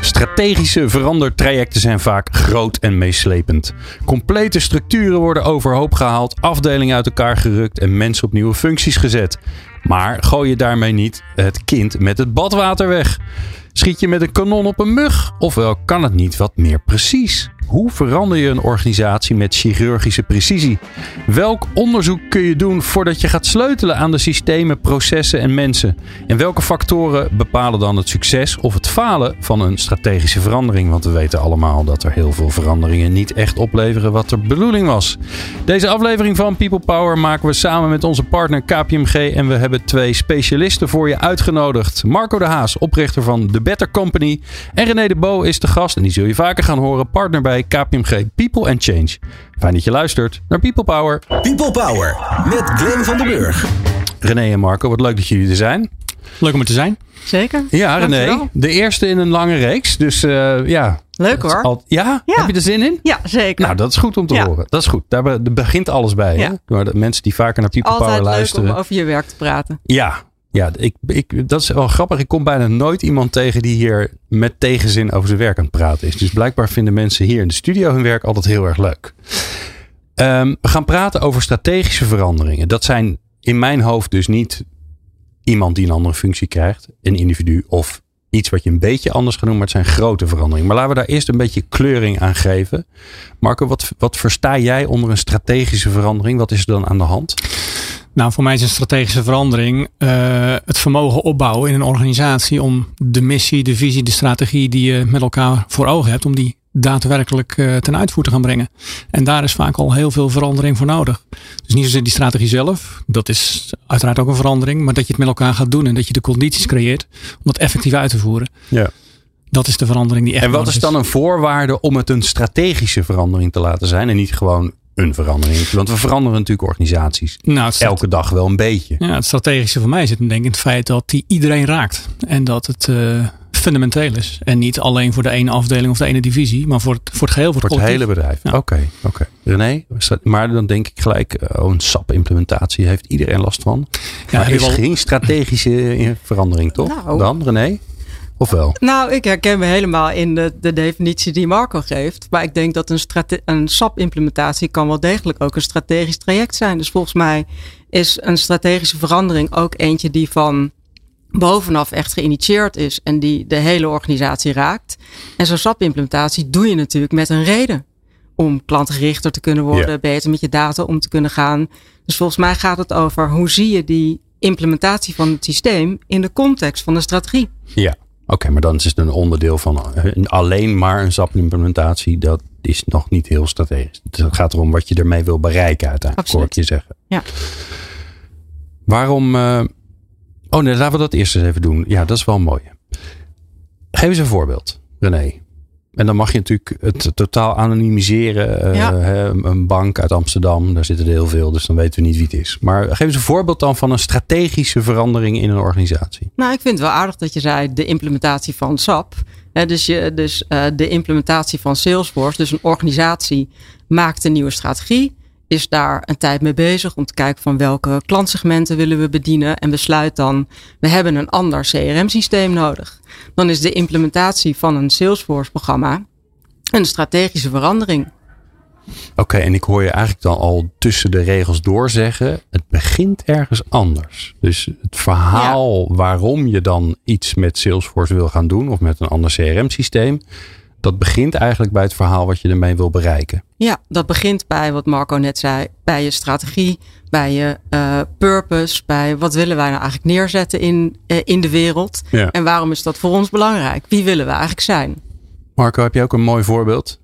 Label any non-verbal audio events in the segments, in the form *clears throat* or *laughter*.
Strategische verandertrajecten zijn vaak groot en meeslepend. Complete structuren worden overhoop gehaald, afdelingen uit elkaar gerukt en mensen op nieuwe functies gezet. Maar gooi je daarmee niet het kind met het badwater weg? Schiet je met een kanon op een mug? Ofwel kan het niet wat meer precies? Hoe verander je een organisatie met chirurgische precisie? Welk onderzoek kun je doen voordat je gaat sleutelen aan de systemen, processen en mensen? En welke factoren bepalen dan het succes of het falen van een strategische verandering? Want we weten allemaal dat er heel veel veranderingen niet echt opleveren wat de bedoeling was. Deze aflevering van People Power maken we samen met onze partner KPMG en we hebben twee specialisten voor je uitgenodigd. Marco de Haas, oprichter van The Better Company en René de Bo is de gast en die zul je vaker gaan horen, partner bij KPMG People and Change. Fijn dat je luistert naar People Power. People Power met Glen van der Burg. René en Marco, wat leuk dat jullie er zijn. Leuk om er te zijn. Zeker. Ja, René. Dankjewel. De eerste in een lange reeks. Dus eh, ja. Leuk hoor. Al- ja? Ja. Heb je er zin in? Ja, zeker. Nou, dat is goed om te Ja. horen. Dat is goed. Daar be- daar begint alles bij. Hè? Ja. Door de mensen die vaker naar People Altijd Power leuk luisteren. om over je werk te praten. Ja, ja ik, ik, dat is wel grappig. Ik kom bijna nooit iemand tegen die hier met tegenzin over zijn werk aan het praten is. Dus blijkbaar vinden mensen hier in de studio hun werk altijd heel erg leuk. Ehm, we gaan praten over strategische veranderingen. Dat zijn in mijn hoofd dus niet iemand die een andere functie krijgt, een individu of iets wat je een beetje anders gaat doen, maar het zijn grote veranderingen. Maar laten we daar eerst een beetje kleuring aan geven. Marco, wat, wat versta jij onder een strategische verandering? Wat is er dan aan de hand? Nou, voor mij is een strategische verandering eh, het vermogen opbouwen in een organisatie om de missie, de visie, de strategie die je met elkaar voor ogen hebt, om die daadwerkelijk eh, ten uitvoer te gaan brengen. En daar is vaak al heel veel verandering voor nodig. Dus niet zozeer die strategie zelf, dat is uiteraard ook een verandering, maar dat je het met elkaar gaat doen en dat je de condities creëert om dat effectief uit te voeren. Ja. Dat is de verandering die echt En wat is dan een voorwaarde om het een strategische verandering te laten zijn en niet gewoon een verandering? Want we veranderen natuurlijk organisaties Nou, elke dag wel een beetje. Ja, het strategische voor mij zit hem denk ik in het feit dat die iedereen raakt. En dat het eh, fundamenteel is. En niet alleen voor de ene afdeling of de ene divisie, maar voor het, voor het geheel, voor het, Voor het hele bedrijf. Ja. Oké, oké. René, maar dan denk ik gelijk, eh, oh, een SAP-implementatie heeft iedereen last van. Ja, maar je is wel- geen strategische eh, verandering, toch? Nou. Dan, René? Of wel? Nou, ik herken me helemaal in de, de definitie die Marco geeft. Maar ik denk dat een, een SAP-implementatie kan wel degelijk ook een strategisch traject zijn. Dus volgens mij is een strategische verandering ook eentje die van bovenaf echt geïnitieerd is en die de hele organisatie raakt. En zo'n SAP-implementatie doe je natuurlijk met een reden. Om klantgerichter te kunnen worden, Ja. beter met je data om te kunnen gaan. Dus volgens mij gaat het over hoe zie je die implementatie van het systeem in de context van de strategie. Ja. Oké, maar dan is het een onderdeel van eh, een- alleen maar een SAP-implementatie. Dat is nog niet heel strategisch. Het gaat erom wat je ermee wil bereiken uiteindelijk, hoor ik je zeggen. Ja. Waarom... eh, Oh nee, laten we dat eerst eens even doen. Ja, dat is wel mooi. Geef eens een voorbeeld, René. En dan mag je natuurlijk het totaal anonimiseren. Eh, hè, een bank uit Amsterdam, daar zitten er heel veel, dus dan weten we niet wie het is. Maar geef eens een voorbeeld dan van een strategische verandering in een organisatie. Nou, ik vind het wel aardig dat je zei de implementatie van SAP. Hè, dus je, dus eh, de implementatie van Salesforce. Dus een organisatie maakt een nieuwe strategie. Is daar een tijd mee bezig om te kijken van welke klantsegmenten willen we bedienen. En besluit dan, we hebben een ander CRM-systeem nodig. Dan is de implementatie van een Salesforce-programma een strategische verandering. Oké, en ik hoor je eigenlijk dan al tussen de regels door zeggen: het begint ergens anders. Dus het verhaal waarom je dan iets met Salesforce wil gaan doen of met een ander CRM-systeem, dat begint eigenlijk bij het verhaal wat je ermee wil bereiken. Ja, dat begint bij wat Marco net zei, bij je strategie, bij je eh, purpose, bij wat willen wij nou eigenlijk neerzetten in, eh, in de wereld. Ja. En waarom is dat voor ons belangrijk? Wie willen we eigenlijk zijn? Marco, heb je ook een mooi voorbeeld?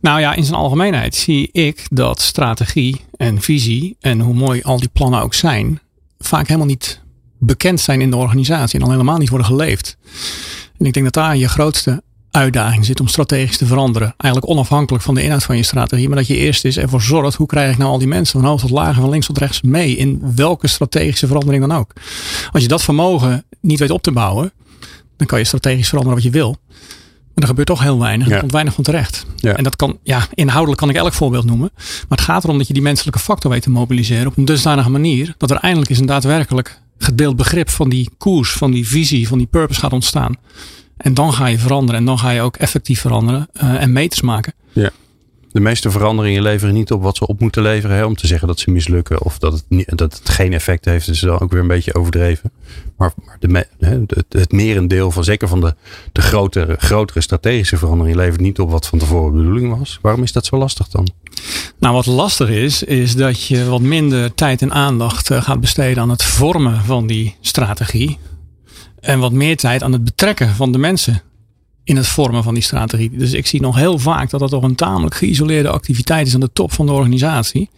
Nou ja, in zijn algemeenheid zie ik dat strategie en visie en hoe mooi al die plannen ook zijn, vaak helemaal niet bekend zijn in de organisatie en al helemaal niet worden geleefd. En ik denk dat daar je grootste uitdaging zit om strategisch te veranderen. Eigenlijk onafhankelijk van de inhoud van je strategie. Maar dat je eerst eens ervoor zorgt, hoe krijg ik nou al die mensen van hoog tot laag, van links tot rechts mee in welke strategische verandering dan ook. Als je dat vermogen niet weet op te bouwen, dan kan je strategisch veranderen wat je wil. Maar er gebeurt toch heel weinig. Er komt weinig van terecht. Ja. En dat kan, ja, inhoudelijk kan ik elk voorbeeld noemen. Maar het gaat erom dat je die menselijke factor weet te mobiliseren op een dusdanige manier dat er eindelijk eens een daadwerkelijk gedeeld begrip van die koers, van die visie, van die purpose gaat ontstaan. En dan ga je veranderen en dan ga je ook effectief veranderen uh, en meters maken. Ja. De meeste veranderingen leveren niet op wat ze op moeten leveren. Hè, om te zeggen dat ze mislukken of dat het, niet, dat het geen effect heeft. is dan ook weer een beetje overdreven. Maar, maar de, het, het merendeel van zeker van de, de grotere, grotere strategische veranderingen levert niet op wat van tevoren de bedoeling was. Waarom is dat zo lastig dan? Nou, wat lastig is, is dat je wat minder tijd en aandacht eh, gaat besteden aan het vormen van die strategie. En wat meer tijd aan het betrekken van de mensen in het vormen van die strategie. Dus ik zie nog heel vaak dat dat toch een tamelijk geïsoleerde activiteit is aan de top van de organisatie.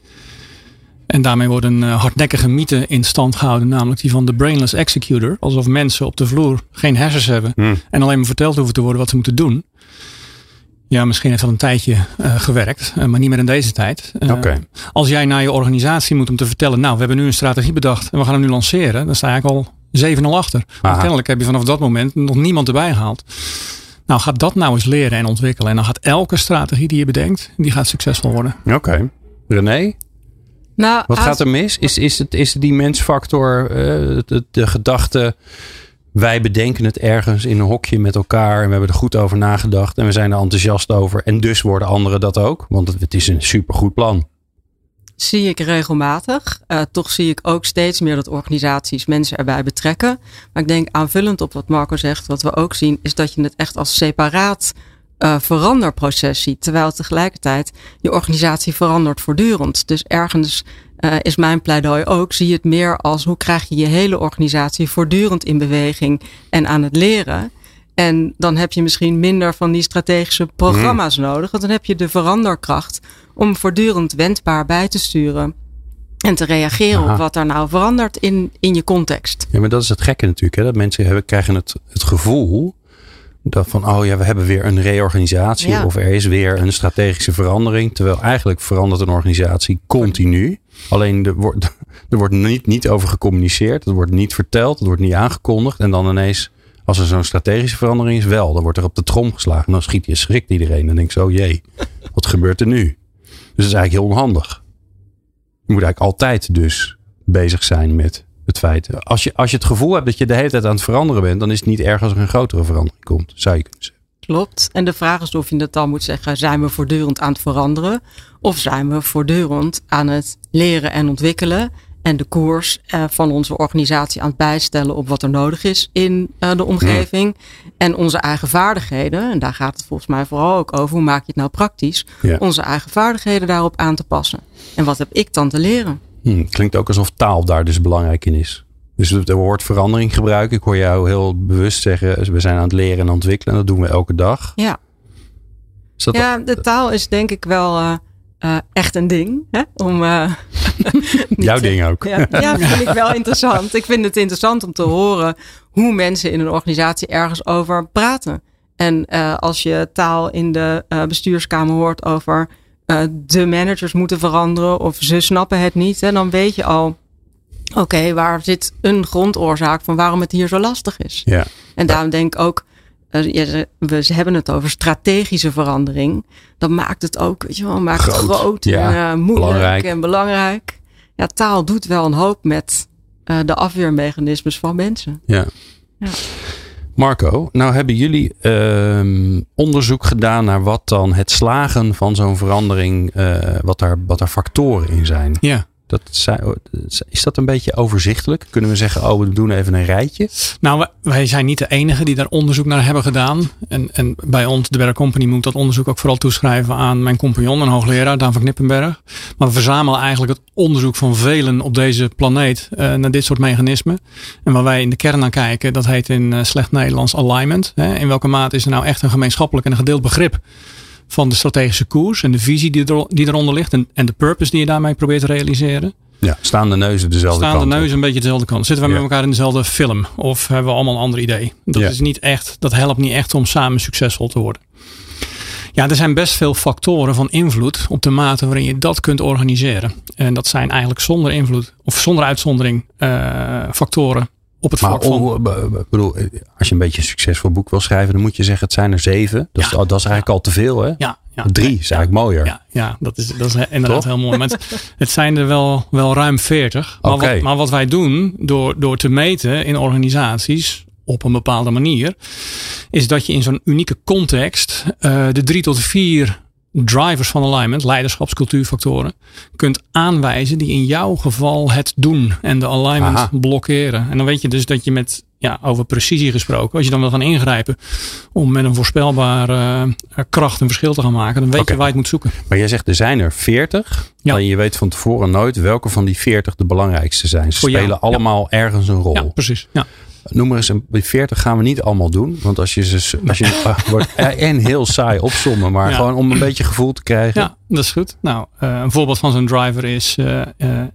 En daarmee wordt een eh, hardnekkige mythe in stand gehouden, namelijk die van de brainless executor. Alsof mensen op de vloer geen hersens hebben Hmm. en alleen maar verteld hoeven te worden wat ze moeten doen. Ja, misschien heeft dat een tijdje uh, gewerkt, uh, maar niet meer in deze tijd. Uh, okay. Als jij naar je organisatie moet om te vertellen, nou, we hebben nu een strategie bedacht en we gaan hem nu lanceren, dan sta eigenlijk al 7-0 achter. Maar kennelijk heb je vanaf dat moment nog niemand erbij gehaald. Nou, ga dat nou eens leren en ontwikkelen. En dan gaat elke strategie die je bedenkt, die gaat succesvol worden. Oké. Okay. René? Nou, Wat gaat er mis? Is, is, het, is die mensfactor, uh, de, de gedachte, wij bedenken het ergens in een hokje met elkaar en we hebben er goed over nagedacht en we zijn er enthousiast over en dus worden anderen dat ook? Want het, het is een supergoed plan zie ik regelmatig. Uh, toch zie ik ook steeds meer dat organisaties mensen erbij betrekken. Maar ik denk aanvullend op wat Marco zegt, wat we ook zien, is dat je het echt als separaat uh, veranderproces ziet. Terwijl tegelijkertijd je organisatie verandert voortdurend. Dus ergens uh, is mijn pleidooi ook, zie het meer als hoe krijg je je hele organisatie voortdurend in beweging en aan het leren. En dan heb je misschien minder van die strategische programma's hmm. nodig. Want dan heb je de veranderkracht om voortdurend wendbaar bij te sturen. En te reageren Aha. op wat er nou verandert in, in je context. Ja, maar dat is het gekke natuurlijk. Hè? Dat mensen hebben, krijgen het, het gevoel dat van, oh ja, we hebben weer een reorganisatie. Ja. Of er is weer een strategische verandering. Terwijl eigenlijk verandert een organisatie continu. Alleen er wordt, *laughs* er wordt niet, niet over gecommuniceerd. Het wordt niet verteld. Het wordt niet aangekondigd. En dan ineens als er zo'n strategische verandering is, wel. Dan wordt er op de trom geslagen. Dan schiet je, schrikt iedereen. Dan denk je zo, jee, wat gebeurt er nu? Dus dat is eigenlijk heel onhandig. Je moet eigenlijk altijd dus bezig zijn met het feit. Als je, als je het gevoel hebt dat je de hele tijd aan het veranderen bent, dan is het niet erg als er een grotere verandering komt. Zou je kunnen zeggen. Klopt. En de vraag is of je het dan moet zeggen: zijn we voortdurend aan het veranderen? Of zijn we voortdurend aan het leren en ontwikkelen? En de koers uh, van onze organisatie aan het bijstellen op wat er nodig is in uh, de omgeving. Ja. En onze eigen vaardigheden, en daar gaat het volgens mij vooral ook over, hoe maak je het nou praktisch? Ja. Onze eigen vaardigheden daarop aan te passen. En wat heb ik dan te leren? Hm, klinkt ook alsof taal daar dus belangrijk in is. Dus het woord verandering gebruiken. Ik hoor jou heel bewust zeggen, we zijn aan het leren en ontwikkelen. En dat doen we elke dag. Ja, ja de taal is denk ik wel... Uh, uh, echt een ding. Hè? Om, *laughs* uh, Jouw ding ook. Ja, ja, *laughs* vind ik wel interessant. Ik vind het interessant om te horen hoe mensen in een organisatie ergens over praten. En uh, als je taal in de bestuurskamer hoort over de managers moeten veranderen of ze snappen het niet, hè, dan weet je al, oké, okay, waar zit een grondoorzaak van waarom het hier zo lastig is. Ja. En daarom denk ik ook, uh, we hebben het over strategische verandering. Dat maakt het ook, weet je wel, maakt groot, het groot ja, en uh, moeilijk belangrijk. en belangrijk. Ja, taal doet wel een hoop met uh, de afweermechanismes van mensen. Ja. ja. Marco, nou hebben jullie uh, onderzoek gedaan naar wat dan het slagen van zo'n verandering, wat, daar, wat daar factoren in zijn. Ja. Dat is dat een beetje overzichtelijk? Kunnen we zeggen, oh, we doen even een rijtje? Nou, wij zijn niet de enige die daar onderzoek naar hebben gedaan. En, en bij ons, de Berg Company, moet dat onderzoek ook vooral toeschrijven aan mijn compagnon en hoogleraar, Daan van Knippenberg. Maar we verzamelen eigenlijk het onderzoek van velen op deze planeet uh, naar dit soort mechanismen. En waar wij in de kern naar kijken, dat heet in uh, slecht Nederlands alignment. Hè? In welke mate is er nou echt een gemeenschappelijk en een gedeeld begrip van de strategische koers en de visie die, er, die eronder ligt en, en de purpose die je daarmee probeert te realiseren. Ja, staan de neuzen dezelfde staan kant de op. neuzen een beetje dezelfde kant. Zitten we Ja. met elkaar in dezelfde film? Of hebben we allemaal een ander idee? Dat, Ja. is niet echt, dat helpt niet echt om samen succesvol te worden. Ja, er zijn best veel factoren van invloed op de mate waarin je dat kunt organiseren. En dat zijn eigenlijk zonder invloed of zonder uitzondering eh, factoren op het Maar vlak van. bedoel, als je een beetje een succesvol boek wil schrijven, dan moet je zeggen het zijn er zeven. Dat, is, dat is eigenlijk al te veel, hè? Ja, ja, Drie is eigenlijk mooier. Ja, ja dat, is, dat is inderdaad Toch? heel mooi. Maar het, *laughs* het zijn er wel, wel ruim 40. Maar, maar wat wij doen door, door te meten in organisaties op een bepaalde manier, is dat je in zo'n unieke context eh, de drie tot vier drivers van alignment, leiderschapscultuurfactoren, kunt aanwijzen die in jouw geval het doen en de alignment Aha. blokkeren. En dan weet je dus dat je met, ja, over precisie gesproken, als je dan wil gaan ingrijpen om met een voorspelbare eh, kracht een verschil te gaan maken, dan weet je waar je het moet zoeken. Maar jij zegt er zijn er veertig. Ja. Maar je weet van tevoren nooit welke van die veertig de belangrijkste zijn. Ze Voor jou, spelen ja. allemaal ergens een rol. Ja, precies. Ja. Noem maar eens een die 40 gaan we niet allemaal doen. Want als je ze als je, *laughs* ah, wordt en heel saai opzommen, maar Ja. gewoon om een beetje gevoel te krijgen. Ja, dat is goed. Nou, eh, een voorbeeld van zo'n driver is eh, eh,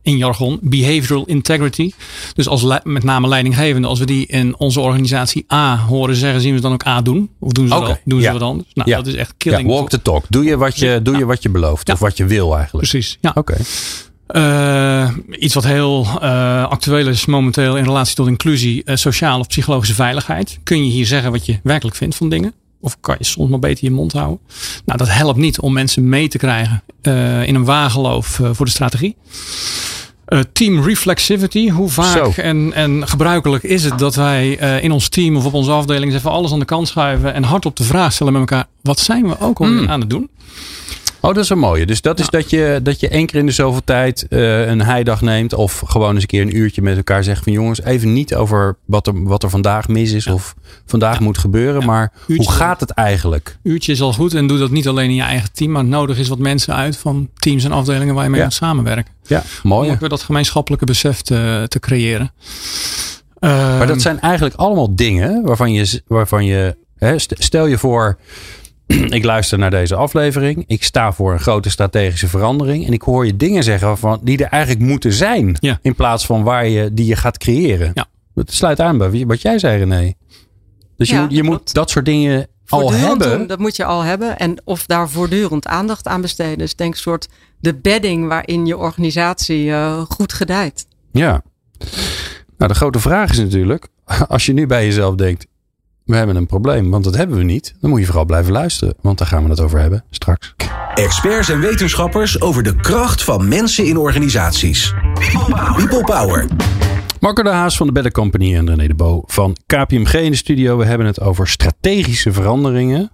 in jargon behavioral integrity. Dus als met name leidinggevende, als we die in onze organisatie A horen zeggen, zien we dan ook A doen? Of doen ze, wel, doen ze ja. wat anders? Nou, Ja. dat is echt Ja, killing. walk the talk. Doe je wat je, doe je, wat je belooft. Of wat je wil eigenlijk. Precies, ja. Oké. Eh, iets wat heel eh, actueel is momenteel in relatie tot inclusie, eh, sociale of psychologische veiligheid. Kun je hier zeggen wat je werkelijk vindt van dingen? Of kan je soms maar beter je mond houden? Nou, dat helpt niet om mensen mee te krijgen in een wageloof eh, voor de strategie. Team reflexivity. Hoe vaak Zo. en, en gebruikelijk is het dat wij in ons team of op onze afdeling eens even alles aan de kant schuiven en hardop de vraag stellen met elkaar: wat zijn we ook alweer Hmm. aan het doen? Oh, dat is een mooie. Dus dat is dat je, dat je één keer in de zoveel tijd eh, een heidag neemt. Of gewoon eens een keer een uurtje met elkaar zegt van jongens, even niet over wat er, wat er vandaag mis is of vandaag moet gebeuren. Maar Uurtje. hoe gaat het eigenlijk? uurtje is al goed en doe dat niet alleen in je eigen team, maar nodig is wat mensen uit van teams en afdelingen waar je mee moet samenwerken. Ja, Om mooi. ook weer dat gemeenschappelijke besef te, te creëren. Ehm, Maar dat zijn eigenlijk allemaal dingen waarvan je, waarvan je hè, st- stel je voor, *clears throat* ik luister naar deze aflevering. Ik sta voor een grote strategische verandering. En ik hoor je dingen zeggen waarvan, die er eigenlijk moeten zijn. Ja. In plaats van waar je, die je gaat creëren. Ja. Dat sluit aan bij wat jij zei René. Dus je, Ja, moet, je dat moet dat soort dingen al hebben. doen, dat moet je al hebben. En of daar voortdurend aandacht aan besteden. Dus denk een soort de bedding waarin je organisatie eh, goed gedijt. Ja. Nou, de grote vraag is natuurlijk, *laughs* als je nu bij jezelf denkt, we hebben een probleem, want dat hebben we niet. Dan moet je vooral blijven luisteren, want daar gaan we het over hebben straks. Experts en wetenschappers over de kracht van mensen in organisaties. People Power. Marco de Haas van de Better Company en René de Bo van KPMG in de studio. We hebben het over strategische veranderingen.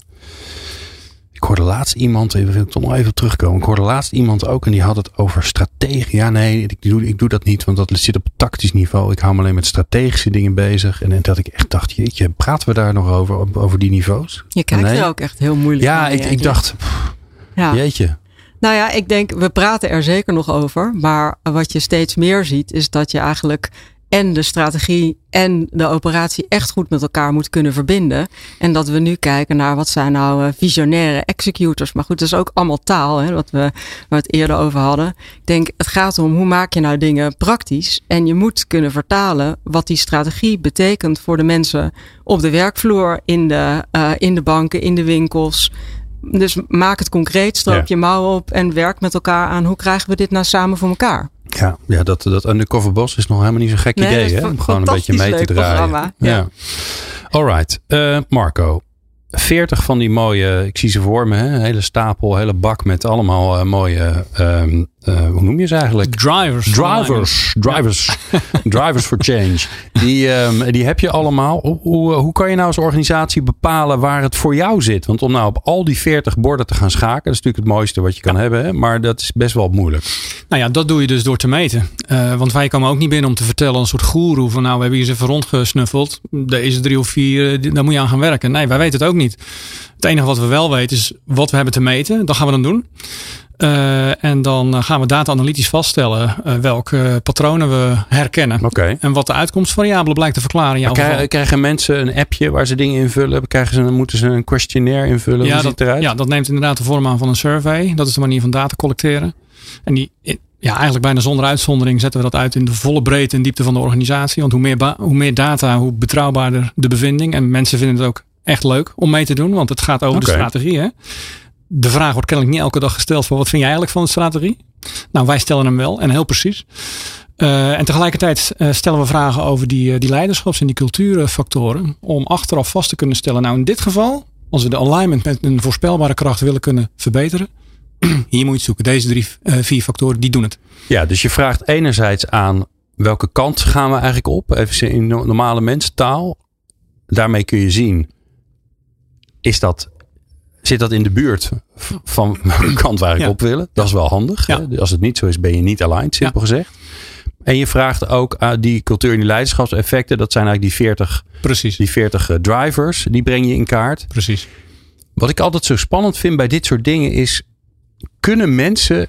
Ik hoorde laatst iemand, even wil ik toch nog even terugkomen. Ik hoorde laatst iemand ook en die had het over strategie. Ja, nee, ik doe, ik doe dat niet, want dat zit op tactisch niveau. Ik hou me alleen met strategische dingen bezig. En dat ik echt dacht, jeetje, praten we daar nog over, over die niveaus? Je kijkt Nee. er ook echt heel moeilijk Ja, naar, ik, ik dacht, pff, Ja. jeetje. Nou ja, ik denk, we praten er zeker nog over. Maar wat je steeds meer ziet, is dat je eigenlijk en de strategie en de operatie echt goed met elkaar moet kunnen verbinden. En dat we nu kijken naar wat zijn nou eh, visionaire executors. Maar goed, dat is ook allemaal taal, hè, wat we, waar we het eerder over hadden. Ik denk, het gaat om hoe maak je nou dingen praktisch. En je moet kunnen vertalen wat die strategie betekent voor de mensen op de werkvloer, in de, eh, in de banken, in de winkels. Dus maak het concreet, stroop Ja. je mouwen op en werk met elkaar aan hoe krijgen we dit nou samen voor elkaar. Ja, ja dat, dat Undercover Boss is nog helemaal niet zo'n gek Nee, idee, hè? Om gewoon een beetje mee te draaien. programma, Ja. ja. Alright. Eh, Marco. 40 van die mooie, ik zie ze voor me, hè? een hele stapel, hele bak met allemaal eh, mooie, ehm, eh, hoe noem je ze eigenlijk? drivers. Drivers, drivers, *laughs* drivers for change. Die, ehm, die heb je allemaal. Hoe, hoe, hoe kan je nou als organisatie bepalen waar het voor jou zit? Want om nou op al die 40 borden te gaan schaken, dat is natuurlijk het mooiste wat je kan hebben. Hè? Maar dat is best wel moeilijk. Nou ja, dat doe je dus door te meten. Eh, want wij komen ook niet binnen om te vertellen, een soort goeroe van nou, we hebben hier eens even rondgesnuffeld. Deze drie of vier, eh, daar moet je aan gaan werken. Nee, wij weten het ook niet. Het enige wat we wel weten is wat we hebben te meten. Dat gaan we dan doen. Eh, en dan eh, gaan we data-analytisch vaststellen eh, welke patronen we herkennen. En wat de uitkomstvariabele blijkt te verklaren in jouw krijgen, krijgen mensen een appje waar ze dingen invullen? Krijgen ze, moeten ze een questionnaire invullen? Hoe Ja ziet dat, eruit? ja, dat neemt inderdaad de vorm aan van een survey. Dat is de manier van data collecteren. En die, ja, eigenlijk bijna zonder uitzondering zetten we dat uit in de volle breedte en diepte van de organisatie. Want hoe meer, hoe meer data, hoe betrouwbaarder de bevinding. En mensen vinden het ook echt leuk om mee te doen, want het gaat over de strategie. Hè? De vraag wordt kennelijk niet elke dag gesteld van wat vind jij eigenlijk van de strategie? Nou, wij stellen hem wel en heel precies. Uh, en tegelijkertijd uh, stellen we vragen over die, uh, die leiderschaps- en die cultuurfactoren. Om achteraf vast te kunnen stellen, nou in dit geval, als we de alignment met een voorspelbare kracht willen kunnen verbeteren. *clears throat* Hier moet je zoeken. Deze drie, vier factoren, die doen het. Ja, dus je vraagt enerzijds aan welke kant gaan we eigenlijk op? Even in normale mensentaal. Daarmee kun je zien, is dat zit dat in de buurt van *laughs* de kant waar ik op wil. Dat is wel handig. Ja. Als het niet zo is, ben je niet aligned, simpel gezegd. En je vraagt ook uh, die cultuur- en die leiderschapseffecten. Dat zijn eigenlijk die 40, Precies. Die 40 uh, drivers. Die breng je in kaart. Precies. Wat ik altijd zo spannend vind bij dit soort dingen is... Kunnen mensen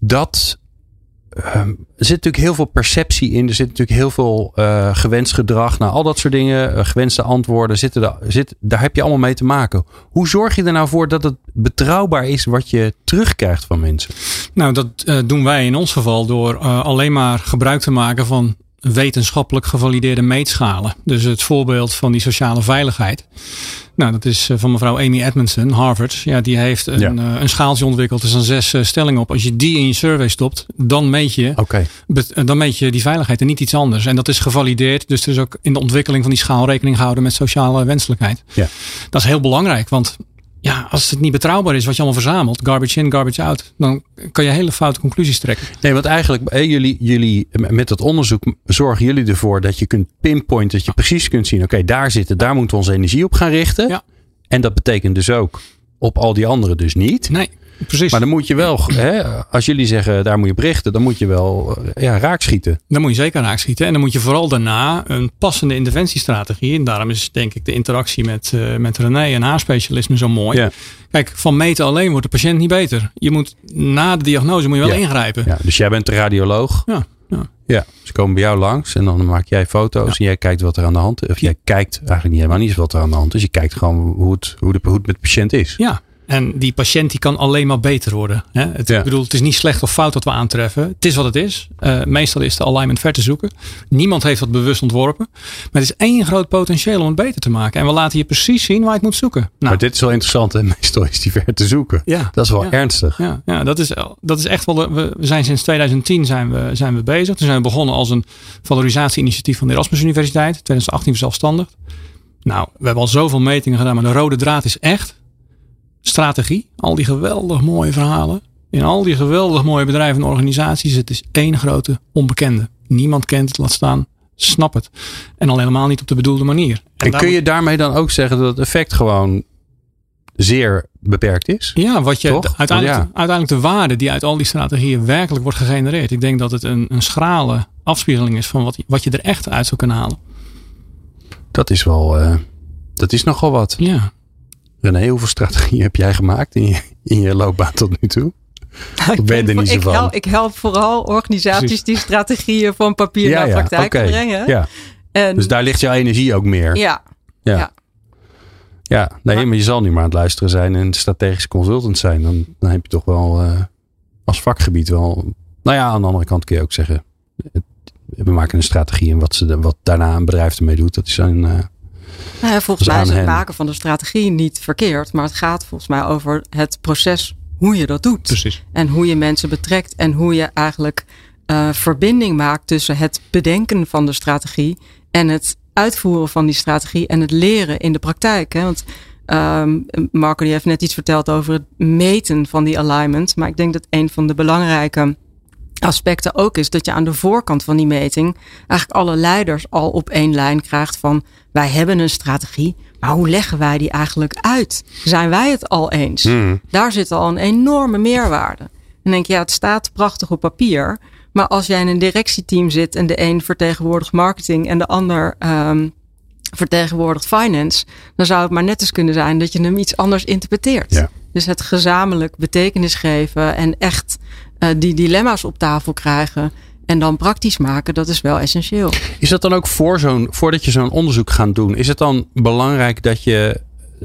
dat Ehm, er zit natuurlijk heel veel perceptie in. Er zit natuurlijk heel veel uh, gewenst gedrag. Nou, al dat soort dingen, uh, gewenste antwoorden, zitten daar, zit, daar heb je allemaal mee te maken. Hoe zorg je er nou voor dat het betrouwbaar is wat je terugkrijgt van mensen? Nou, dat uh, doen wij in ons geval door alleen maar gebruik te maken van wetenschappelijk gevalideerde meetschalen. Dus het voorbeeld van die sociale veiligheid. Nou, dat is eh, van mevrouw Amy Edmondson, Harvard. Ja, die heeft een, ja. uh, een schaaltje ontwikkeld. Er staan zes uh, stellingen op. Als je die in je survey stopt, dan meet je, okay. dan meet je die veiligheid en niet iets anders. En dat is gevalideerd. Dus er is ook in de ontwikkeling van die schaal rekening gehouden met sociale wenselijkheid. Ja. Dat is heel belangrijk, want ja, als het niet betrouwbaar is wat je allemaal verzamelt, garbage in, garbage out, dan kan je hele foute conclusies trekken. Nee, want eigenlijk, jullie, jullie met dat onderzoek zorgen jullie ervoor dat je kunt pinpointen, dat je precies kunt zien, oké, okay, daar zitten, daar moeten we onze energie op gaan richten. Ja. En dat betekent dus ook op al die anderen dus niet. Nee. Precies. Maar dan moet je wel, hè, als jullie zeggen daar moet je berichten, dan moet je wel ja, raakschieten. Dan moet je zeker raakschieten. En dan moet je vooral daarna een passende interventiestrategie. En daarom is denk ik de interactie met, uh, met René en haar specialisme zo mooi. Ja. Kijk, van meten alleen wordt de patiënt niet beter. Je moet na de diagnose moet je wel ja. ingrijpen. Ja, dus jij bent de radioloog. Ja. Ja. ja, ze komen bij jou langs en dan maak jij foto's ja. en jij kijkt wat er aan de hand is. Of jij kijkt eigenlijk niet helemaal niet wat er aan de hand is. Je kijkt gewoon hoe het, hoe, de, hoe het met de patiënt is. Ja, en die patiënt die kan alleen maar beter worden. Hè? Het, Ja. Ik bedoel, het is niet slecht of fout wat we aantreffen. Het is wat het is. Uh, meestal is de alignment ver te zoeken. Niemand heeft dat bewust ontworpen. Maar het is één groot potentieel om het beter te maken. En we laten je precies zien waar je het moet zoeken. Nou, Maar dit is wel interessant en meestal is die ver te zoeken. Ja. Dat is wel Ja. ernstig. Ja, ja dat, is, dat is echt wel. de- we, we zijn sinds 2010 zijn we, zijn we bezig. Toen zijn we begonnen als een valorisatie-initiatief van de Erasmus Universiteit. 2018 verzelfstandigd. Nou, we hebben al zoveel metingen gedaan, maar de rode draad is echt strategie. Al die geweldig mooie verhalen. In al die geweldig mooie bedrijven en organisaties. Het is één grote onbekende. Niemand kent het, laat staan. Snap het. En al helemaal niet op de bedoelde manier. En kun moet- je daarmee dan ook zeggen dat het effect gewoon zeer beperkt is? Ja, wat je de- uiteindelijk, uiteindelijk de waarde die uit al die strategieën werkelijk wordt gegenereerd. Ik denk dat het een, een schrale afspiegeling is van wat, wat je er echt uit zou kunnen halen. Dat is wel, eh, dat is nogal wat. Ja. René, hoeveel strategieën heb jij gemaakt in je, in je loopbaan tot nu toe? Ik, ben er niet zo ik, van? help, ik help vooral organisaties Precies. die strategieën van papier naar praktijk brengen. Ja. En, Dus daar ligt jouw energie ook meer. ja, Ja. ja. Ja, nee, Maar- maar je zal niet meer aan het luisteren zijn en strategisch consultant zijn. Dan, dan heb je toch wel eh, als vakgebied wel. Nou ja, aan de andere kant kun je ook zeggen. het- We maken een strategie en wat, ze, wat daarna een bedrijf ermee doet, dat is een. eh, Nou ja, volgens mij is het hen. maken van de strategie niet verkeerd. Maar het gaat volgens mij over het proces hoe je dat doet. Precies. En hoe je mensen betrekt. En hoe je eigenlijk eh, verbinding maakt tussen het bedenken van de strategie. En het uitvoeren van die strategie. En het leren in de praktijk. Hè? Want ehm, Marco die heeft net iets verteld over het meten van die alignment. Maar ik denk dat een van de belangrijke aspecten ook is dat je aan de voorkant van die meting eigenlijk alle leiders al op één lijn krijgt van wij hebben een strategie, maar hoe leggen wij die eigenlijk uit? Zijn wij het al eens? hmm. Daar zit al een enorme meerwaarde. En dan denk je, ja, het staat prachtig op papier, maar als jij in een directieteam zit en de een vertegenwoordigt marketing en de ander ehm, vertegenwoordigt finance, dan zou het maar net eens kunnen zijn dat je hem iets anders interpreteert. Ja. Dus het gezamenlijk betekenis geven en echt eh, die dilemma's op tafel krijgen en dan praktisch maken, dat is wel essentieel. Is dat dan ook voor zo'n, voordat je zo'n onderzoek gaat doen, is het dan belangrijk dat je,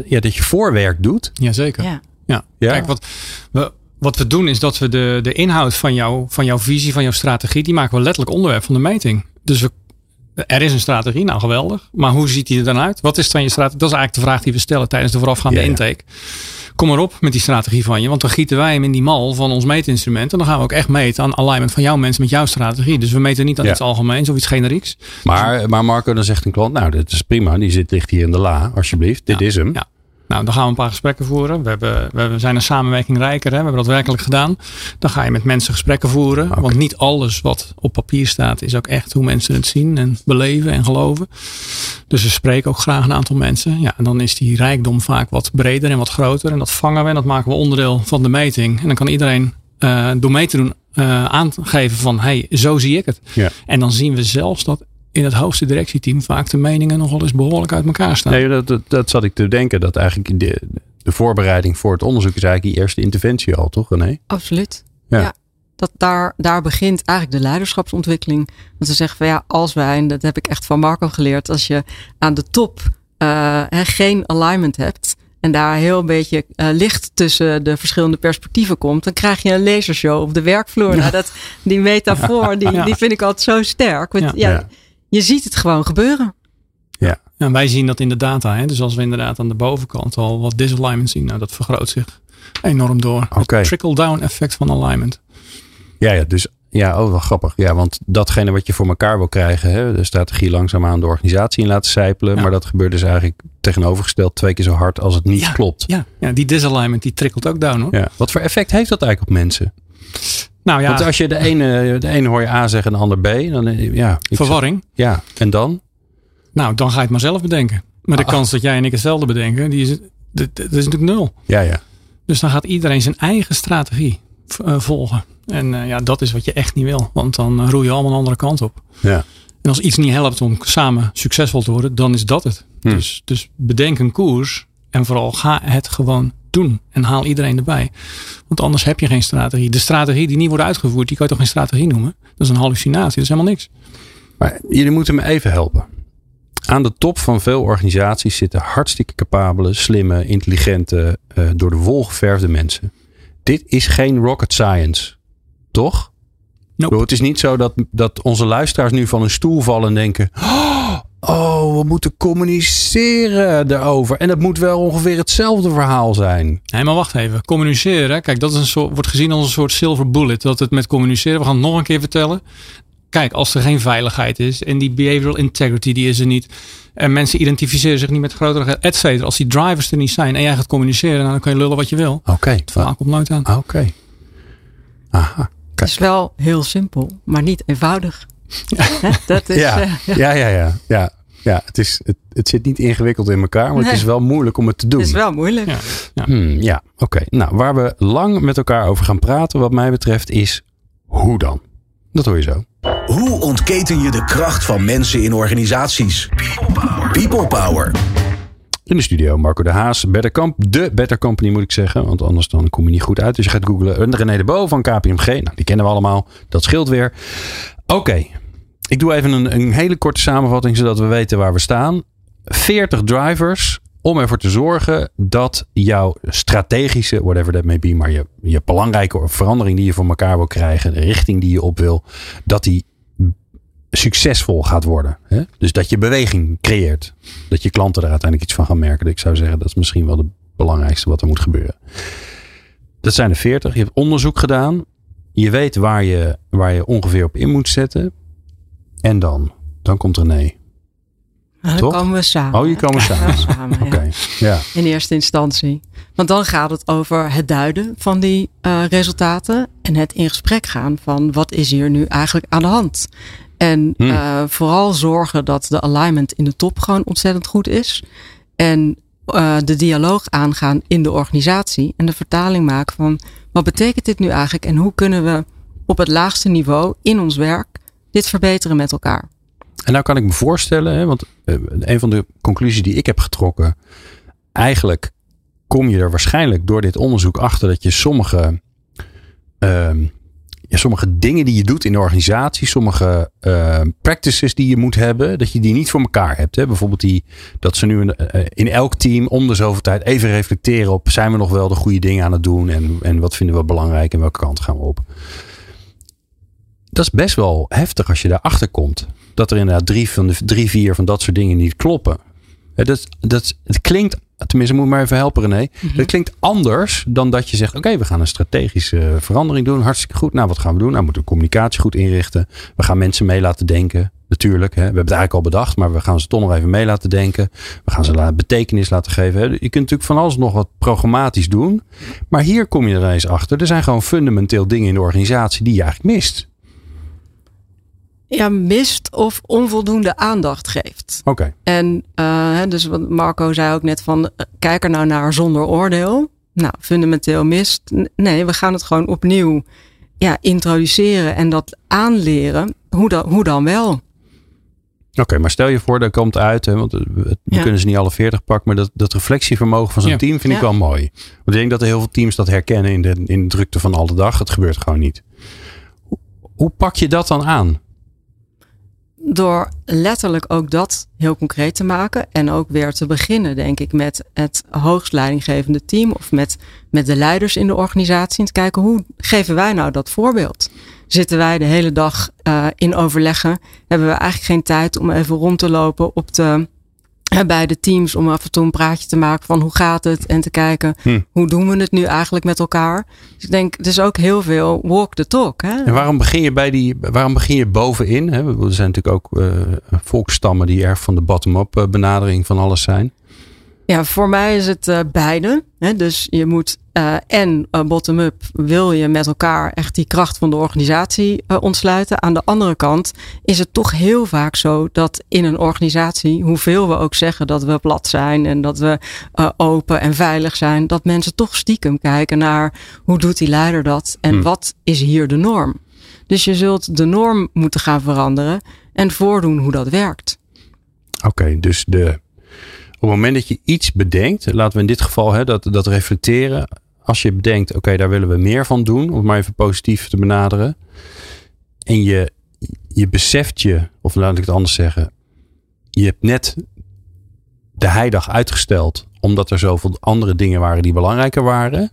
ja, dat je voorwerk doet? Jazeker. Ja. Ja. Ja. Kijk, wat we, wat we doen is dat we de, de inhoud van, jou, van jouw visie, van jouw strategie, die maken we letterlijk onderwerp van de meting. Dus we, er is een strategie, nou geweldig. Maar hoe ziet die er dan uit? Wat is dan je strategie? Dat is eigenlijk de vraag die we stellen tijdens de voorafgaande Ja, ja. Kom maar op met die strategie van je. Want dan gieten wij hem in die mal van ons meetinstrument. En dan gaan we ook echt meten aan alignment van jouw mensen met jouw strategie. Dus we meten niet aan Ja. iets algemeens of iets generieks. Maar, maar Marco, dan zegt een klant, nou, dit is prima. Die zit, ligt hier in de la, alsjeblieft. Dit Ja, is hem. ja. Nou, dan gaan we een paar gesprekken voeren. We, hebben, we zijn een samenwerking rijker. Hè? We hebben dat werkelijk gedaan. Dan ga je met mensen gesprekken voeren. Want niet alles wat op papier staat is ook echt hoe mensen het zien en beleven en geloven. Dus we spreken ook graag een aantal mensen. Ja, en dan is die rijkdom vaak wat breder en wat groter. En dat vangen we en dat maken we onderdeel van de meting. En dan kan iedereen eh, door mee te doen eh, aangeven van hey, zo zie ik het. Ja. En dan zien we zelfs dat in het hoogste directieteam vaak de meningen nogal eens behoorlijk uit elkaar staan. Nee, dat, dat, dat zat ik te denken. Dat eigenlijk de, de voorbereiding voor het onderzoek is eigenlijk die eerste interventie al, toch René? Absoluut. Ja. Ja. Dat daar, daar begint eigenlijk de leiderschapsontwikkeling. Want ze zeggen van ja, als wij, en dat heb ik echt van Marco geleerd, als je aan de top eh, geen alignment hebt en daar heel een beetje eh, licht tussen de verschillende perspectieven komt, dan krijg je een lasershow op de werkvloer. Nou, dat, die metafoor, die, *laughs* Ja. die vind ik altijd zo sterk. Want Ja. ja. Ja. je ziet het gewoon gebeuren. En wij zien dat in de data. Hè? Dus als we inderdaad aan de bovenkant al wat disalignment zien, nou, dat vergroot zich enorm door. Oké. Het trickle-down effect van alignment. Ja, ja, dus ja, oh, wel grappig. Ja, want datgene wat je voor elkaar wil krijgen, hè, de strategie langzaamaan de organisatie in laten sijpelen. Ja. Maar dat gebeurt dus eigenlijk tegenovergesteld twee keer zo hard als het niet Ja. klopt. Ja, ja, die disalignment die trickelt ook down hoor. Ja. Wat voor effect heeft dat eigenlijk op mensen? Nou ja, Want als je de ene, de ene hoor je A zeggen en de ander B, dan eh, ja. verwarring. zeg- Ja, en dan? Nou, dan ga je het maar zelf bedenken. Maar de Ah. kans dat jij en ik hetzelfde bedenken, die is, dat, dat is natuurlijk nul. Ja, ja. Dus dan gaat iedereen zijn eigen strategie eh, volgen. En eh, ja, dat is wat je echt niet wil. Want dan roei je allemaal een andere kant op. Ja. En als iets niet helpt om samen succesvol te worden, dan is dat het. Hm. Dus, dus bedenk een koers en vooral ga het gewoon doen. En haal iedereen erbij. Want anders heb je geen strategie. De strategie die niet wordt uitgevoerd, die kan je toch geen strategie noemen? Dat is een hallucinatie, dat is helemaal niks. Maar jullie moeten me even helpen. Aan de top van veel organisaties zitten hartstikke capabele, slimme, intelligente, eh, door de wol geverfde mensen. Dit is geen rocket science, toch? Bedoel, het is niet zo dat, dat onze luisteraars nu van een stoel vallen en denken: Oh, we moeten communiceren erover. En het moet wel ongeveer hetzelfde verhaal zijn. Nee, maar wacht even. Communiceren, kijk, dat is een soort, wordt gezien als een soort silver bullet. Dat het met communiceren, we gaan het nog een keer vertellen. Kijk, als er geen veiligheid is en die behavioral integrity, die is er niet. En mensen identificeren zich niet met grotere, et cetera. Als die drivers er niet zijn en jij gaat communiceren, nou, dan kan je lullen wat je wil. Oké. Het verhaal komt nooit aan. Oké. Aha. Het is wel heel simpel, maar niet eenvoudig. Dat is, Ja. eh, Ja, ja, ja. ja. Ja, het, is, het, het zit niet ingewikkeld in elkaar, maar het is wel moeilijk om het te doen. het is wel moeilijk. Ja. Hmm, ja, oké. Nou, waar we lang met elkaar over gaan praten, wat mij betreft, is hoe dan? Dat hoor je zo. Hoe ontketen je de kracht van mensen in organisaties? People Power. In de studio Marco de Haas, Better de Better Company moet ik zeggen, want anders dan kom je niet goed uit. Dus je gaat googlen. En René de Bo van KPMG, nou, die kennen we allemaal, dat scheelt weer. Oké, ik doe even een, een hele korte samenvatting, zodat we weten waar we staan. 40 drivers om ervoor te zorgen dat jouw strategische, whatever that may be, maar je, je belangrijke verandering die je voor elkaar wil krijgen, de richting die je op wil, dat die succesvol gaat worden. Hè? Dus dat je beweging creëert. Dat je klanten er uiteindelijk iets van gaan merken. Ik zou zeggen, dat is misschien wel het belangrijkste wat er moet gebeuren. Dat zijn er 40. Je hebt onderzoek gedaan. Je weet waar je, waar je ongeveer op in moet zetten. En dan? Dan komt René. Nou, dan Toch? komen we samen. Oh, je komen samen. samen ja. Oké. Ja. in eerste instantie. Want dan gaat het over het duiden van die eh, resultaten en het in gesprek gaan van wat is hier nu eigenlijk aan de hand. En Hmm. eh, vooral zorgen dat de alignment in de top gewoon ontzettend goed is. En eh, de dialoog aangaan in de organisatie en de vertaling maken van wat betekent dit nu eigenlijk en hoe kunnen we op het laagste niveau in ons werk dit verbeteren met elkaar. En nou kan ik me voorstellen, hè, want eh, een van de conclusies die ik heb getrokken, eigenlijk kom je er waarschijnlijk door dit onderzoek achter dat je sommige, ehm, ja, sommige dingen die je doet in de organisatie, sommige uh, practices die je moet hebben, dat je die niet voor elkaar hebt. Hè? Bijvoorbeeld die, dat ze nu in, uh, in elk team om de zoveel tijd even reflecteren op zijn we nog wel de goede dingen aan het doen en, en wat vinden we belangrijk en welke kant gaan we op. Dat is best wel heftig als je daarachter komt. Dat er inderdaad drie, van de, drie, vier van dat soort dingen niet kloppen. Dat, dat, het klinkt tenminste moet maar even helpen René. Mm Het klinkt anders dan dat je zegt, oké, we gaan een strategische verandering doen. Hartstikke goed. Nou, wat gaan we doen? Nou, we moeten de communicatie goed inrichten. We gaan mensen mee laten denken. Natuurlijk, hè. we hebben het eigenlijk al bedacht, maar we gaan ze toch nog even mee laten denken. We gaan ze betekenis laten geven. Hè. Je kunt natuurlijk van alles nog wat programmatisch doen. Maar hier kom je er eens achter. Er zijn gewoon fundamenteel dingen in de organisatie die je eigenlijk mist ja, mist of onvoldoende aandacht geeft. Oké. En uh, dus wat Marco zei ook net van, eh, kijk er nou naar zonder oordeel. Nou, fundamenteel mist. Nee, we gaan het gewoon opnieuw ja, introduceren en dat aanleren. Hoe dan, hoe dan wel? Oké, maar stel je voor, dat komt uit, hè, want we kunnen ze niet alle 40 pakken, maar dat, dat reflectievermogen van zo'n team vind ik wel mooi. Want ik denk dat er heel veel teams dat herkennen in de, in de drukte van alle dag. Het gebeurt gewoon niet. hoe pak je dat dan aan? Door letterlijk ook dat heel concreet te maken. En ook weer te beginnen, denk ik, met het hoogst leidinggevende team of met, met de leiders in de organisatie. En te kijken hoe geven wij nou dat voorbeeld? Zitten wij de hele dag uh, in overleggen? Hebben we eigenlijk geen tijd om even rond te lopen op de bij de teams om af en toe een praatje te maken van hoe gaat het en te kijken hm. hoe doen we het nu eigenlijk met elkaar. Dus ik denk, het is ook heel veel walk the talk. Hè? En waarom begin je bij die, waarom begin je bovenin? Hè? Er zijn natuurlijk ook uh, volkstammen die erg van de bottom-up uh, benadering van alles zijn. Ja, voor mij is het uh, beide. Hè? Dus je moet uh, en uh, bottom-up wil je met elkaar echt die kracht van de organisatie ontsluiten. Aan de andere kant is het toch heel vaak zo dat in een organisatie, hoeveel we ook zeggen dat we plat zijn en dat we open en veilig zijn, dat mensen toch stiekem kijken naar hoe doet die leider dat en hmm. wat is hier de norm. Dus je zult de norm moeten gaan veranderen en voordoen hoe dat werkt. Oké, dus de op het moment dat je iets bedenkt, laten we in dit geval hè, dat, dat reflecteren. Als je bedenkt, oké, daar willen we meer van doen, om het maar even positief te benaderen. En je, je beseft je, of laat ik het anders zeggen, je hebt net de heidag uitgesteld, omdat er zoveel andere dingen waren die belangrijker waren.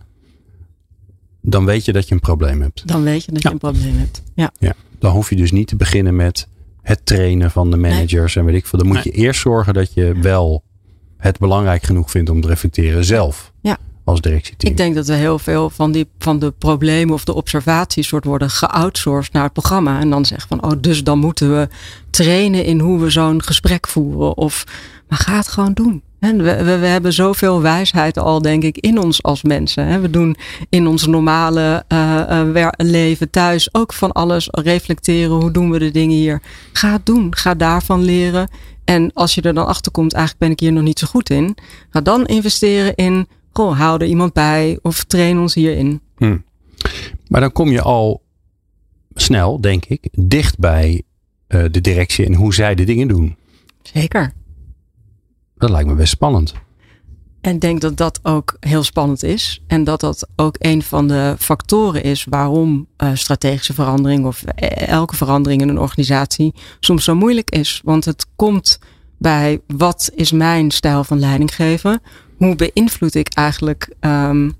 Dan weet je dat je een probleem hebt. Dan weet je dat je een probleem hebt. Ja. ja. Dan hoef je dus niet te beginnen met het trainen van de managers en weet ik veel. Dan moet je eerst zorgen dat je wel het belangrijk genoeg vindt om te reflecteren zelf. Ja. Als directieteam. Ik denk dat we heel veel van, die, van de problemen of de observaties soort worden geoutsourced naar het programma. En dan zeggen van, oh, dus dan moeten we trainen in hoe we zo'n gesprek voeren. Of, maar ga het gewoon doen. En we, we, hebben zoveel wijsheid al, denk ik, in ons als mensen. We doen in ons normale uh, leven thuis ook van alles reflecteren. Hoe doen we de dingen hier? Ga het doen. Ga daarvan leren. En als je er dan achter komt, eigenlijk ben ik hier nog niet zo goed in. Ga dan investeren in, goh, hou er iemand bij of train ons hierin. Hm. Maar dan kom je al snel, denk ik, dicht bij uh, de directie en hoe zij de dingen doen. Zeker. Dat lijkt me best spannend. En denk dat dat ook heel spannend is. En dat dat ook een van de factoren is waarom uh, strategische verandering of eh, elke verandering in een organisatie soms zo moeilijk is. Want het komt bij wat is mijn stijl van leiding geven? Hoe beïnvloed ik eigenlijk um,